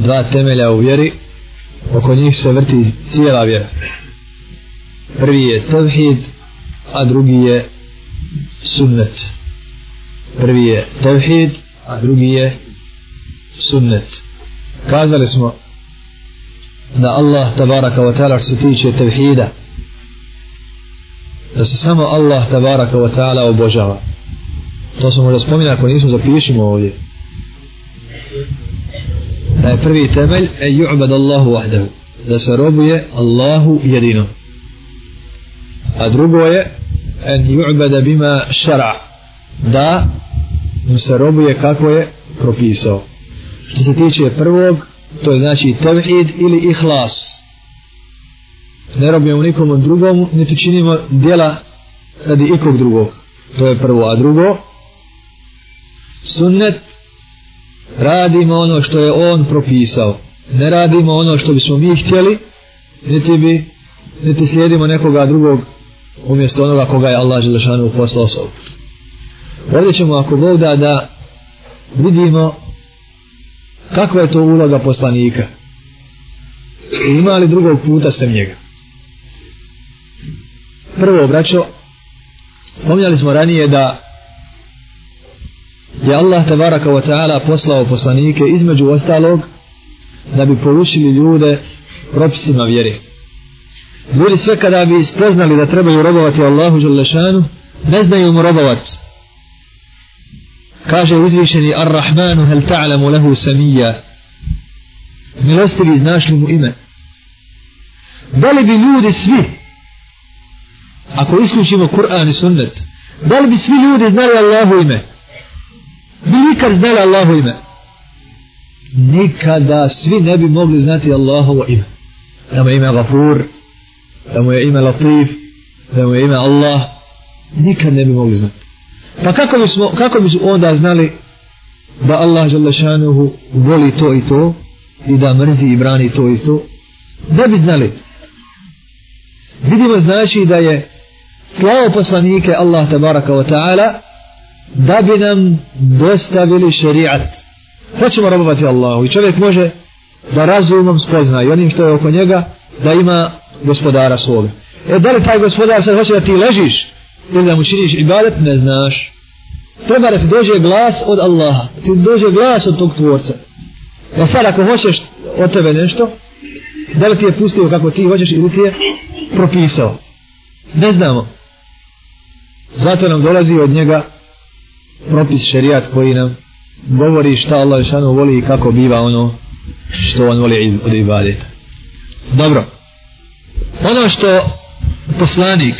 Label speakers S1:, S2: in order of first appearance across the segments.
S1: dva temelja u vjeri oko njih se vrti cijela vjera. Prvi je tevhid a drugi je sunnet. Prvi je tevhid a drugi je sunnet. Kazali smo da Allah tabaraka wa ta'ala se tiče tevhida da se samo Allah tabaraka wa ta'ala obožava. To smo možda spominali ako nismo zapišimo ovdje da je prvi temelj e ju'bad Allahu vahdahu da se robuje Allahu jedino a drugo je en ju'bada bima šara. Da mu se robuje kako je propisao. Što se tiče prvog to je znači tevhid ili ihlas. Ne robimo nikomu drugom niti činimo djela radi ikog drugog. To je prvo. A drugo sunnet radimo ono što je on propisao. Ne radimo ono što bismo mi htjeli niti bi niti slijedimo nekoga drugog umjesto onoga koga je Allah Želešanu poslao sa ovdje ćemo ako Bog da da vidimo kakva je to uloga poslanika. I ima li drugog puta sem njega? Prvo braćo spominjali smo ranije da je Allah tabaraka wa ta'ala poslao poslanike između ostalog da bi porušili ljude propisima vjere. Ljudi sve kada bi spoznali da trebaju robovati Allahu Đalešanu, ne znaju mu robovati. Kaže uzvišeni Ar-Rahmanu hel ta'lamu lehu samija. Milostivi znaš li mu ime. Da li bi ljudi svi ako isključimo Kur'an i sunnet da li bi svi ljudi znali Allahu ime? Bi nikad znali Allahu ime. Nikada svi ne bi mogli znati Allahovo ime. Da mu je ime Gafur da mu je ime Latif da mu je ime Allah. Nikad ne bi mogli znati. Pa kako bi, smo, kako bi onda znali da Allah Želešanuhu voli to i to i da mrzi i brani to i to? Ne bi znali. Vidimo znači da je slavo poslanike Allah tabaraka wa ta'ala da bi nam dostavili šerijat. Hoćemo robovati Allahu i čovjek može da razumom spozna i onim što je oko njega da ima gospodara svoga. E da li taj gospodar sad hoće da ti ležiš ili da mu činiš ibadet? Ne znaš. Treba da ti dođe glas od Allaha ti dođe glas od tog tvorca. Da sad ako hoćeš od tebe nešto da li ti je pustio kako ti hoćeš ili ti je propisao? Ne znamo. Zato nam dolazi od njega propis šerijat koji nam govori šta Allah šanu voli i kako biva ono što on voli od ibadeta. Dobro. Ono što poslanik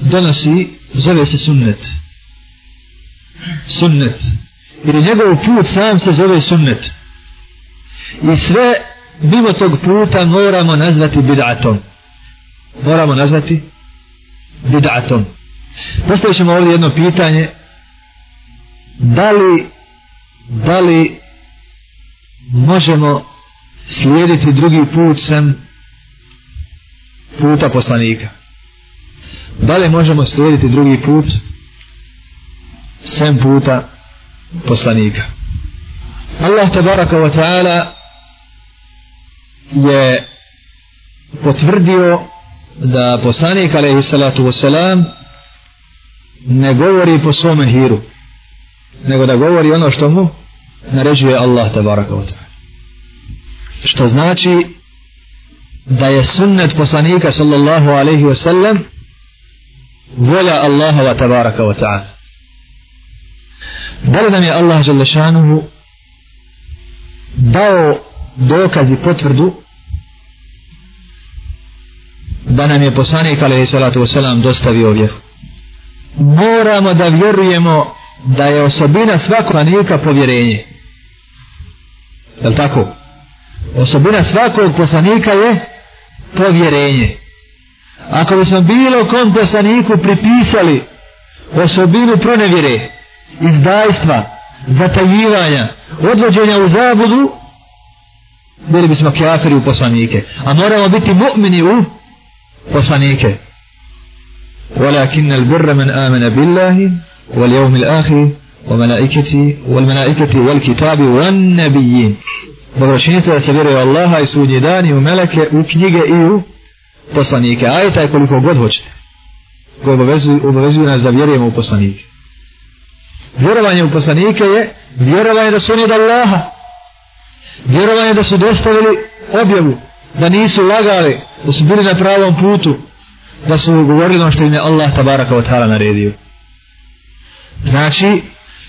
S1: donosi zove se sunnet. Sunnet. Jer njegov put sam se zove sunnet. I sve mimo tog puta moramo nazvati bid'atom. Moramo nazvati bid'atom. Postavit ćemo ovdje jedno pitanje da li da li možemo slijediti drugi put sem puta poslanika? Da li možemo slijediti drugi put sem puta poslanika? Allah tabaraka wa ta'ala je potvrdio da poslanik alaihi salatu wasalam ne govori po svome hiru nego da govori ono što mu naređuje Allah tabaraka wa ta'ala. Što znači da je sunnet poslanika sallallahu alaihi wa sallam volja Allaha te tabaraka wa ta'ala. Da li nam je Allah želešanuhu dao dokaz i potvrdu da nam je poslanik alaihi salatu wa sallam dostavio vjeru? Moramo da vjerujemo da je osobina svakog poslanika povjerenje. Je li tako? Osobina svakog poslanika je povjerenje. Ako bi smo bilo kom poslaniku pripisali osobinu pronevire, izdajstva, zatajivanja, odvođenja u zabudu, bili bismo kjafiri u poslanike. A moramo biti mu'mini u poslanike. Walakin al-birra man amana billahi واليوم الآخر وملائكته والملائكة والكتاب والنبيين dobročinstvo da se vjeruje u Allaha i sudnji dan i u meleke, u knjige i u poslanike. Ajta je koliko god hoćete. Koji obavezuju, obavezuju nas da vjerujemo u poslanike. Vjerovanje u poslanike je vjerovanje da su oni od Allaha. Vjerovanje da su dostavili objavu, da nisu lagali, da su bili na pravom putu, da su govorili ono što im je Allah tabaraka wa ta'ala naredio. Znači,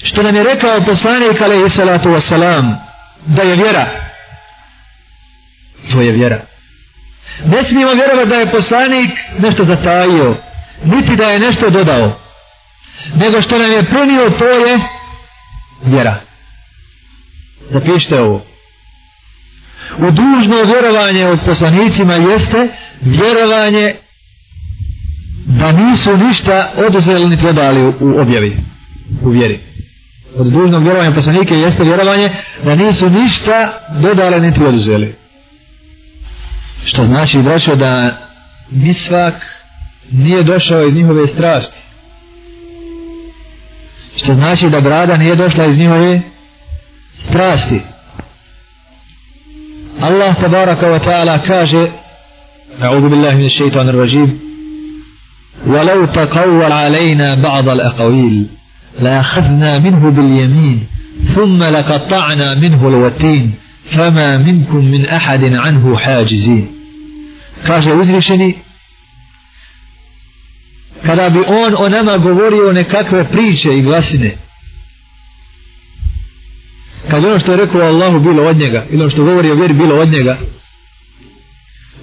S1: što nam je rekao poslanik alaihi salatu wasalam, da je vjera. To je vjera. Ne smijemo vjerovati da je poslanik nešto zatajio, niti da je nešto dodao, nego što nam je prenio, to je vjera. Zapišite ovo. U dužno vjerovanje od poslanicima jeste vjerovanje da nisu ništa oduzeli niti odali u objavi, u vjeri od dužnog vjerovanja poslanike jeste vjerovanje da nisu ništa dodale niti oduzeli. Što znači, braćo, da misvak nije došao iz njihove strasti. Što znači da brada nije došla iz njihove strasti. Allah tabaraka wa ta'ala kaže أعوذ بالله من الشيطان الرجيم ولو تقول علينا بعض الأقويل لأخذنا منه باليمين ثم لقطعنا منه الوتين فما منكم من أحد عنه حاجزين kaže uzvišeni kada bi on o nama govorio nekakve priče i glasine kad ono što je rekao Allahu bilo od njega ili ono što govori o vjeri bilo od njega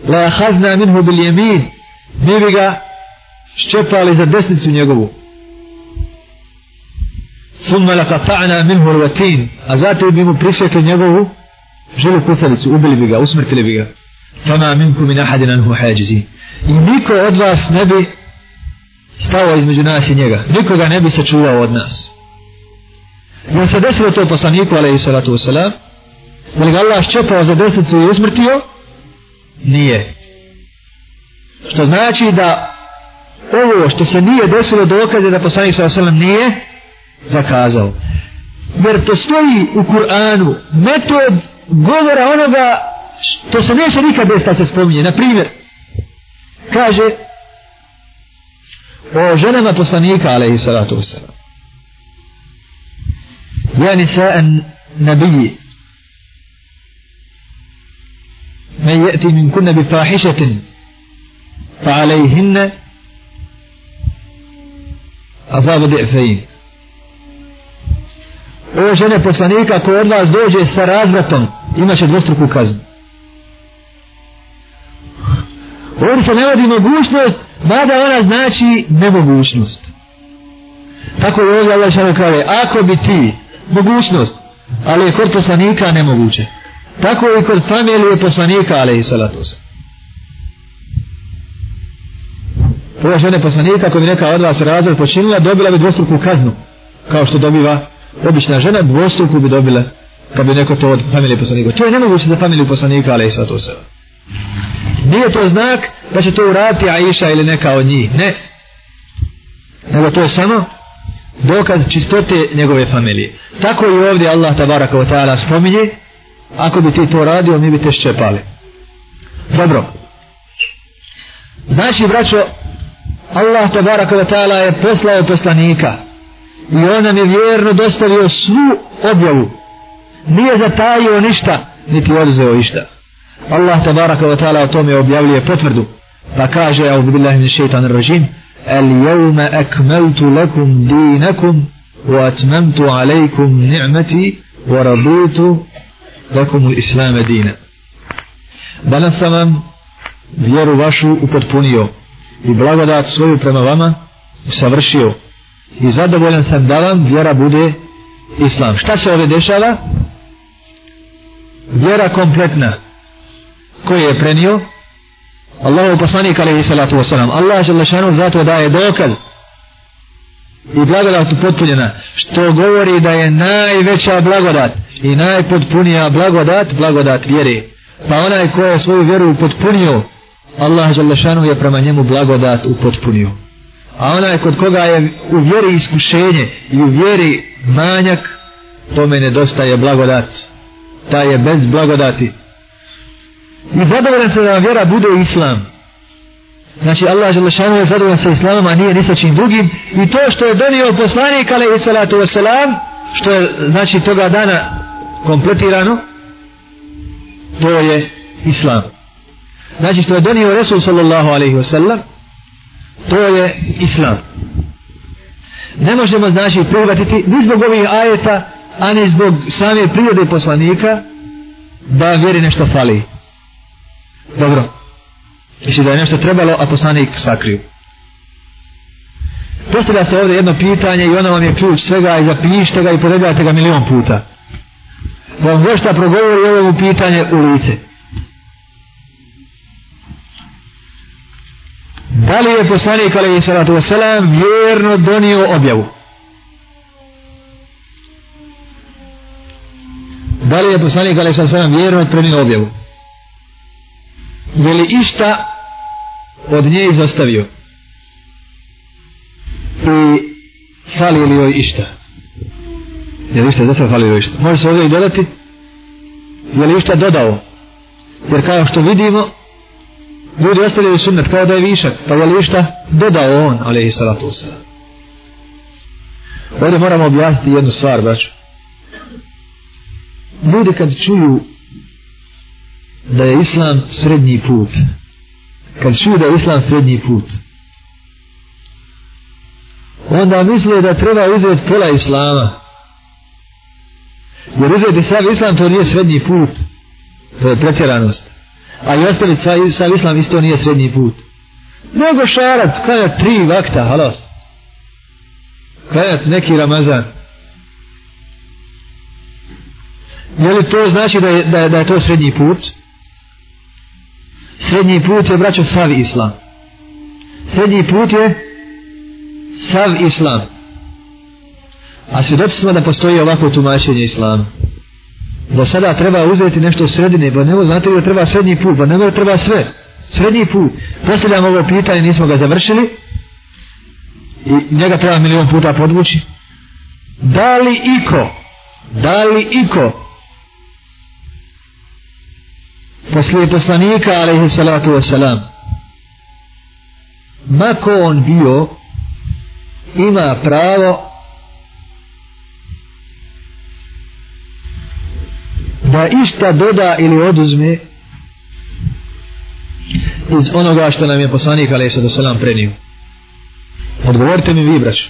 S1: la ahazna minhu bil jemin mi bi ga ščepali za desnicu njegovu ثم لقطعنا منه الوتين al-watin. A zato bi mu prisjekli njegovu žilu kufalicu, ubili bi ga, usmrtili bi ga. Fama minkum min ahadin anhu hajizin. I niko od vas ne bi stao između nas i njega. Niko ga ne bi sačuvao od nas. Jel se desilo to poslaniku, alaihi salatu wasalam? Je li ga Allah ščepao za desnicu i usmrtio? Nije. Što znači da ovo što se nije desilo dokaze da poslanik sallallahu alaihi wasalam nije zakazao. Jer postoji u Kur'anu metod govora onoga što se neće nikad desiti se spominje. Na primjer, kaže o ženama poslanika, alaihi salatu wasalam. Ja nisa'an nabiji من يأتي من كن بفاحشة فعليهن عذاب ضعفين ove žene poslanika ko od vas dođe sa razvratom imaće dvostruku kaznu. Ovdje se ne vodi mogućnost mada ona znači nemogućnost. Tako je ovdje Allah šalje kaže ako bi ti mogućnost ali je kod poslanika nemoguće. Tako je i kod familije poslanika ali i salatu se ova žene poslanika ako bi neka od vas razvrat počinila dobila bi dvostruku kaznu kao što dobiva obična žena dvostruku bi dobila kad bi neko to od familije poslanika. To je nemoguće za familiju poslanika, ali i sva to se. Nije to znak da će to uraditi Aisha ili neka od njih. Ne. Nego to je samo dokaz čistote njegove familije. Tako i ovdje Allah tabaraka wa ta'ala spominje ako bi ti to radio, mi bi te ščepali. Dobro. Znači, braćo, Allah tabaraka wa ta'ala je poslao poslanika i on nam je vjerno dostavio svu objavu. Nije zatajio ništa niti oduzeo ništa. Allah tabaraka wa ta'ala o tome objavljuje potvrdu. Pa kaže ja ubillahi min šeitan rajim al jevme akmeltu lakum dinakum wa atmemtu alejkum ni'meti wa radutu lakum islame dina. Danas sam vam vjeru vašu upotpunio i blagodat svoju prema vama savršio i zadovoljan sam da vam vjera bude islam. Šta se ovdje dešava? Vjera kompletna koju je prenio Allahu poslanik alaihi salatu wasalam. Allah je lešanu zato daje dokaz i blagodat potpunjena što govori da je najveća blagodat i najpotpunija blagodat blagodat vjere. Pa onaj ko je svoju vjeru upotpunio Allah je lešanu je prema njemu blagodat upotpunio a onaj kod koga je u vjeri iskušenje i u vjeri manjak tome nedostaje blagodat. Ta je bez blagodati. I zadovoljan se da vjera bude islam. Znači Allah Želešanu je zadovoljan sa islamom a nije ni sa čim drugim. I to što je donio poslanik alaihi salatu wasalam što je znači toga dana kompletirano to je islam. Znači što je donio Resul sallallahu alaihi wasallam to je islam. Ne možemo znači prihvatiti ni zbog ovih ajeta a ni zbog same prirode poslanika da vjeri nešto fali. Dobro. Znači da je nešto trebalo a poslanik sakriju postavlja se ovdje jedno pitanje i ono vam je ključ svega i zapišite ga i podegajte ga milion puta. Vam gošta progovori ovo pitanje u lice. Da li je poslanik alaihi salatu wasalam vjerno donio objavu? Da li je poslanik alaihi salatu wasalam vjerno prenio objavu? Je li išta od nje izostavio? I fali li joj išta? Je li išta izostavio fali li joj išta? Može se ovdje i dodati? Je li išta dodao? Jer kao što vidimo ljudi ostavljaju sunnet kao da je višak pa je li šta dodao on alaihi salatu wasalam. Ovdje moramo objasniti jednu stvar braću ljudi kad čuju da je islam srednji put kad čuju da je islam srednji put onda misle da treba uzeti pola islama. Jer uzeti sav islam to nije srednji put to je pretjeranost a i ostali sa islam isto nije srednji put. Nego šarat klanjat tri vakta halas. Klanjat neki ramazan. Je li to znači da je, da, da je to srednji put? Srednji put je braćo sav islam. Srednji put je sav islam. A svjedoci smo da postoji ovako tumačenje islama da sada treba uzeti nešto sredine bo ne znate da treba srednji put? Pa ne treba sve. Srednji put. Postavljamo ovo pitanje nismo ga završili. I njega treba milion puta podvući. Da li iko da li iko poslije poslanika alaihi salatu wasalam mako on bio ima pravo da išta doda ili oduzme iz onoga što nam je poslanik alaihi salatu selam prenio odgovorite mi vi braću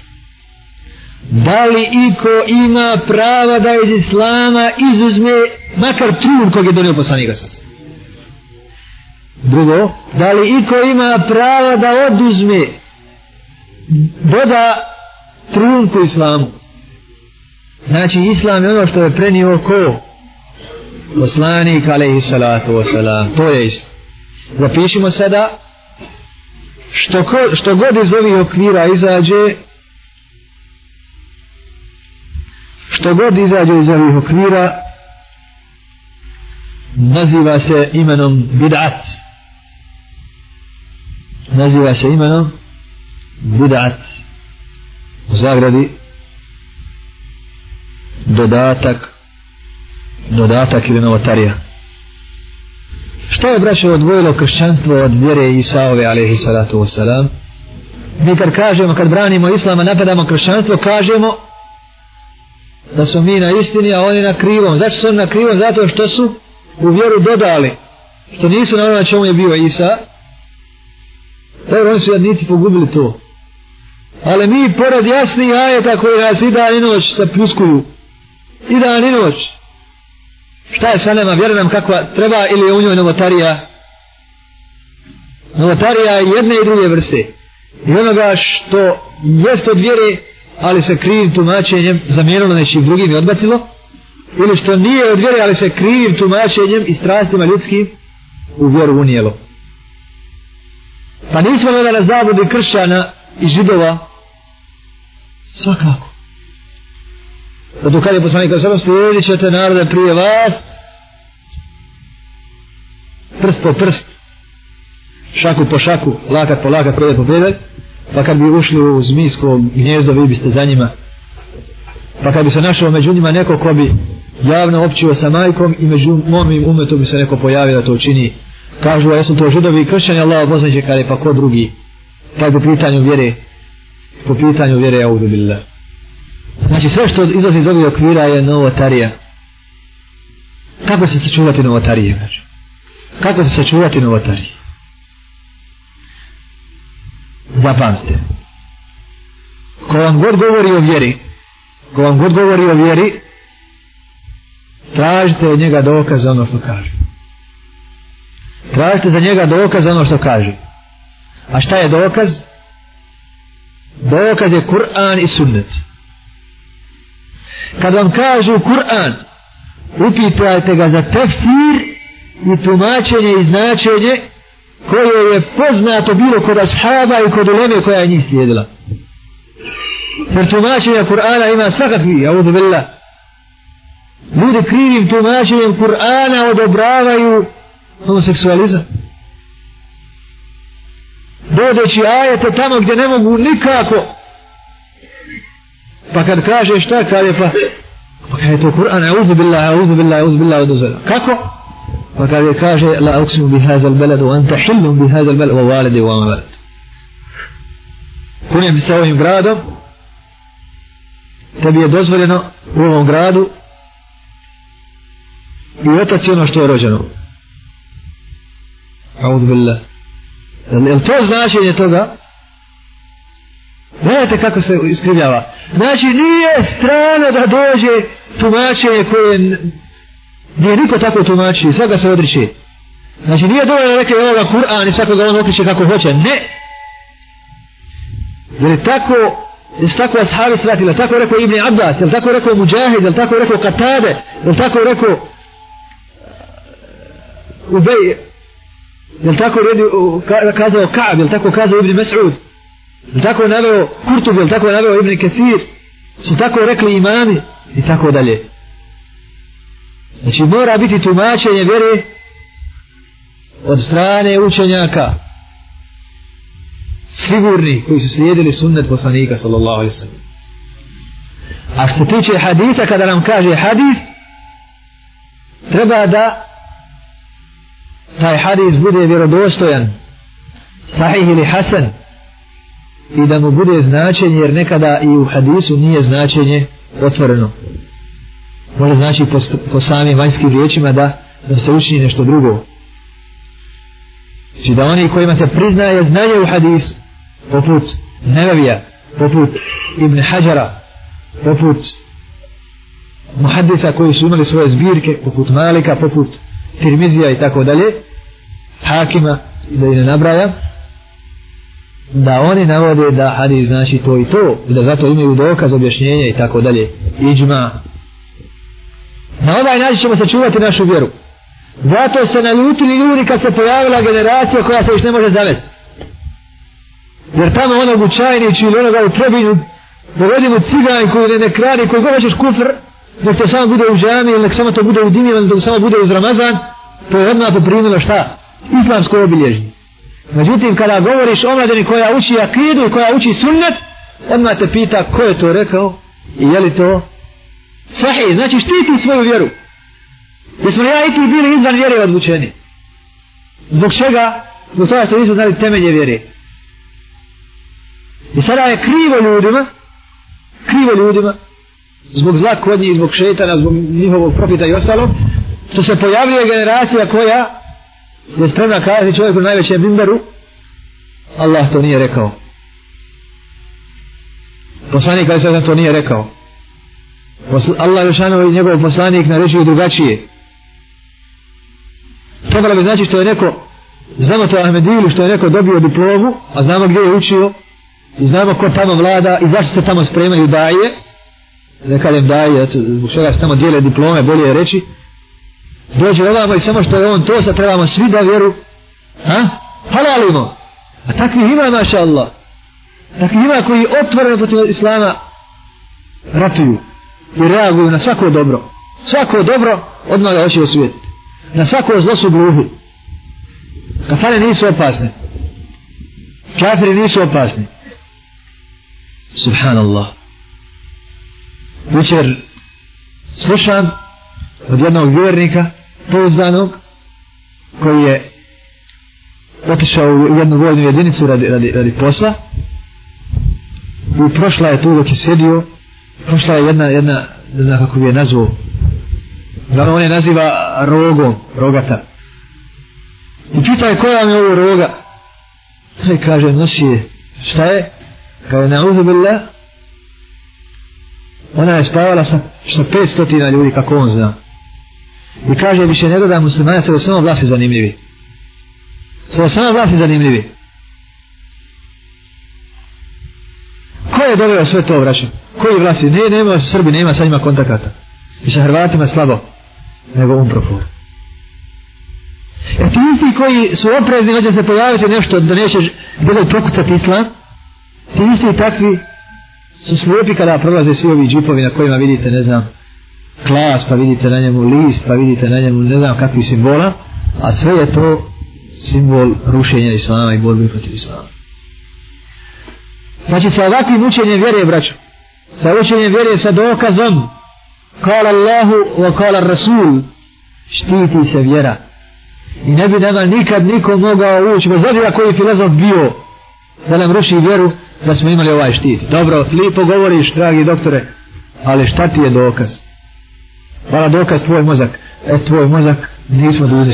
S1: da li iko ima prava da iz islama izuzme makar trun kog je donio poslanika Drugo, da li iko ima prava da oduzme doda trunku islamu? Znači, islam je ono što je prenio ko? Poslanik, alaihi salatu wasalam. To je isto. Zapišimo sada što, ko, što god iz ovih okvira izađe što god izađe iz ovih okvira naziva se imenom bid'at naziva se imenom bid'at u zagradi dodatak dodatak ili novotarija. Što je braće odvojilo kršćanstvo od vjere Isaove alaihi salatu wasalam mi kad kažemo kad branimo islama napadamo kršćanstvo kažemo da su mi na istini a oni na krivom. Zašto su oni na krivom? Zato što su u vjeru dodali što nisu na ono čemu je bio Isa. Dobro, oni su jadnici pogubili to. Ali mi, pored jasnih ajeta koji nas i dan i noć sapljuskuju, i dan i noć, šta je sa nama, vjerujem kakva treba ili je u njoj novotarija? Novotarija je jedne i druge vrste. I onoga što jest od vjere, ali se krivim tumačenjem zamijenilo nečim drugim i odbacilo, ili što nije od vjere, ali se krivim tumačenjem i strastima ljudskim u vjeru unijelo. Pa nismo gledali na zabudi kršćana i židova. Svakako. Zato kada je poslanik kao slijedit ćete narode prije vas. Prst po prst. Šaku po šaku lakat po lakat predaj po predaj pa kad bi ušli u zmijsko gnjezdo vi biste za njima. Pa kad bi se našao među njima neko ko bi javno općio sa majkom i među mojim umetom bi se neko pojavio da to čini. Kažu a jesu to židovi i kršćani? Allah poznaće kada pa ko drugi? Pa po pitanju vjere po pitanju vjere audu billah znači sve što izlazi iz ovih okvira je novotarija. Kako se sačuvati novotarije znači? kako se sačuvati novotarije? Zapamtite. Ko vam god govori o vjeri ko vam god govori o vjeri tražite od njega dokaz za ono što kaže. Tražite za njega dokaz za ono što kaže. A šta je dokaz? Dokaz je Kur'an i sunnet kad vam kažu Kur'an upitajte ga za tefsir i tumačenje i značenje koje je poznato bilo kod ashaba i kod uleme koja je njih slijedila. Jer tumačenje Kur'ana ima svakakvi audu billah. Ljudi krivim tumačenjem Kur'ana odobravaju homoseksualizam. Dodeći ajete tamo gdje ne mogu nikako pa kad kaže šta kaže pa pa kada je to Kur'an auzu billah auzu billah auzu billah auzu kako pa kada kaže la uksimu bi hazal beladu anta hillum bi hazal beladu wa walidi wa ma velad kunim se ovim gradom tebi je dozvoljeno u ovom gradu i otac ono što je rođeno auzu billah je to značenje toga Gledajte kako se iskrivljava. Znači nije strano da dođe tumačenje koje nije niko tako tumači, svega se odriče. Znači nije dovoljno da reke ovoga Kur'an i svakoga on okriče kako hoće. Ne! Jer je tako, je tako ashabi svatili, tako rekao Ibn Abbas, je tako rekao Mujahid, je tako rekao Katade, je tako rekao uh, Ubej, je tako kazao Ka'ab, je tako kazao Ibn Mas'ud, je tako naveo Kurtub, je naveo Ibn Kathir, su tako rekli imami i tako dalje. Znači mora biti tumačenje vjere od strane učenjaka sigurni koji su slijedili sunnet poslanika sallallahu alaihi sallam. A što tiče hadisa kada nam kaže hadis treba da taj hadis bude vjerodostojan sahih ili hasan i da mu bude značenje jer nekada i u hadisu nije značenje otvoreno. Može znači po, po samim vanjskim riječima da, da se učini nešto drugo. Znači da oni kojima se priznaje znanje u hadisu poput Nevevija poput Ibn Hajara poput muhaddisa koji su imali svoje zbirke poput Malika, poput Tirmizija i tako dalje Hakima da i ne nabrajam da oni navode da hadis znači to i to i da zato imaju dokaz objašnjenja i tako dalje iđma Na ovaj način ćemo sačuvati našu vjeru. Zato se naljutili ljudi kad se pojavila generacija koja se još ne može zavesti. Jer tamo onog u čajniću ili onoga u trebinju dovedimo cigan koji ne, ne kradi, koji god hoćeš kufr, nek to samo bude u džami ili nek samo to bude u dimi ili nek to samo bude uz Ramazan, to je odmah poprimilo šta? Islamsko obilježnje. Međutim, kada govoriš o mladini koja uči akidu i koja uči sunnet, odmah te pita ko je to rekao i je li to Sahih, znači štiti svoju vjeru. Jesmo ja i ti bili izvan vjere odlučeni. Zbog čega? Zbog toga što nisu znali temelje vjere. I sada je krivo ljudima, krivo ljudima, zbog zla kod njih, zbog šetana, zbog njihovog profita i ostalo, što se pojavljuje generacija koja je spremna kazati čovjeku na najvećem bimberu, Allah to nije rekao. Poslanik ali sada to nije rekao. Allah Jošanovi i njegov poslanik naređuju drugačije. Trebalo bi znači što je neko, znamo to Ahmedili, što je neko dobio diplomu, a znamo gdje je učio, i znamo ko tamo vlada i zašto se tamo spremaju daje, ne kažem daje, zbog čega se tamo dijele diplome, bolje je reći, dođe ovamo i samo što je on to, sad trebamo svi da vjeru, ha? halalimo. A takvih ima, maša Allah. Takvih ima koji otvoreno protiv Islama ratuju i reaguju na svako dobro. Svako dobro odmah ga hoće osvijetiti. Na svako zlo su gluhi. Kafane nisu opasne. Kafiri nisu opasni. Subhanallah. Večer slušam od jednog vjernika pouzdanog koji je otišao u jednu vojnu jedinicu radi, radi, radi posla i prošla je tu dok je sjedio prošla je jedna, jedna ne znam kako bi je nazvao Uglavnom on je naziva rogom, rogata. I pita je koja mi je ovo roga? I kaže, nosi je, šta je? Kaže, ne uzubillah. Ona je spavala sa, sa 500 ljudi, kako on zna. I kaže, više ne gleda muslimana, sve ono samo vlasi zanimljivi. Sve ono samo vlasi zanimljivi. Ko je doveo sve to, vraćan? Koji vlasi? Ne, nema Srbi, nema sa njima kontakata. I sa Hrvatima slabo nego um profor. Jer ti isti koji su oprezni, hoće se pojaviti nešto da nećeš bilo prokucati islam, ti isti takvi su slijepi kada prolaze svi ovi džipovi na kojima vidite, ne znam, klas, pa vidite na njemu list, pa vidite na njemu ne znam kakvi simbola, a sve je to simbol rušenja islama i borbe protiv islama. Znači sa ovakvim učenjem vjere, braćo, sa učenjem vjere sa dokazom kala Allahu wa kala Rasul štiti se vjera. I ne bi nama nikad niko mogao ući bez obzira koji filozof bio da nam ruši vjeru da smo imali ovaj štit. Dobro, lipo govoriš dragi doktore ali šta ti je dokaz? Hvala dokaz tvoj mozak. E tvoj mozak nismo dužni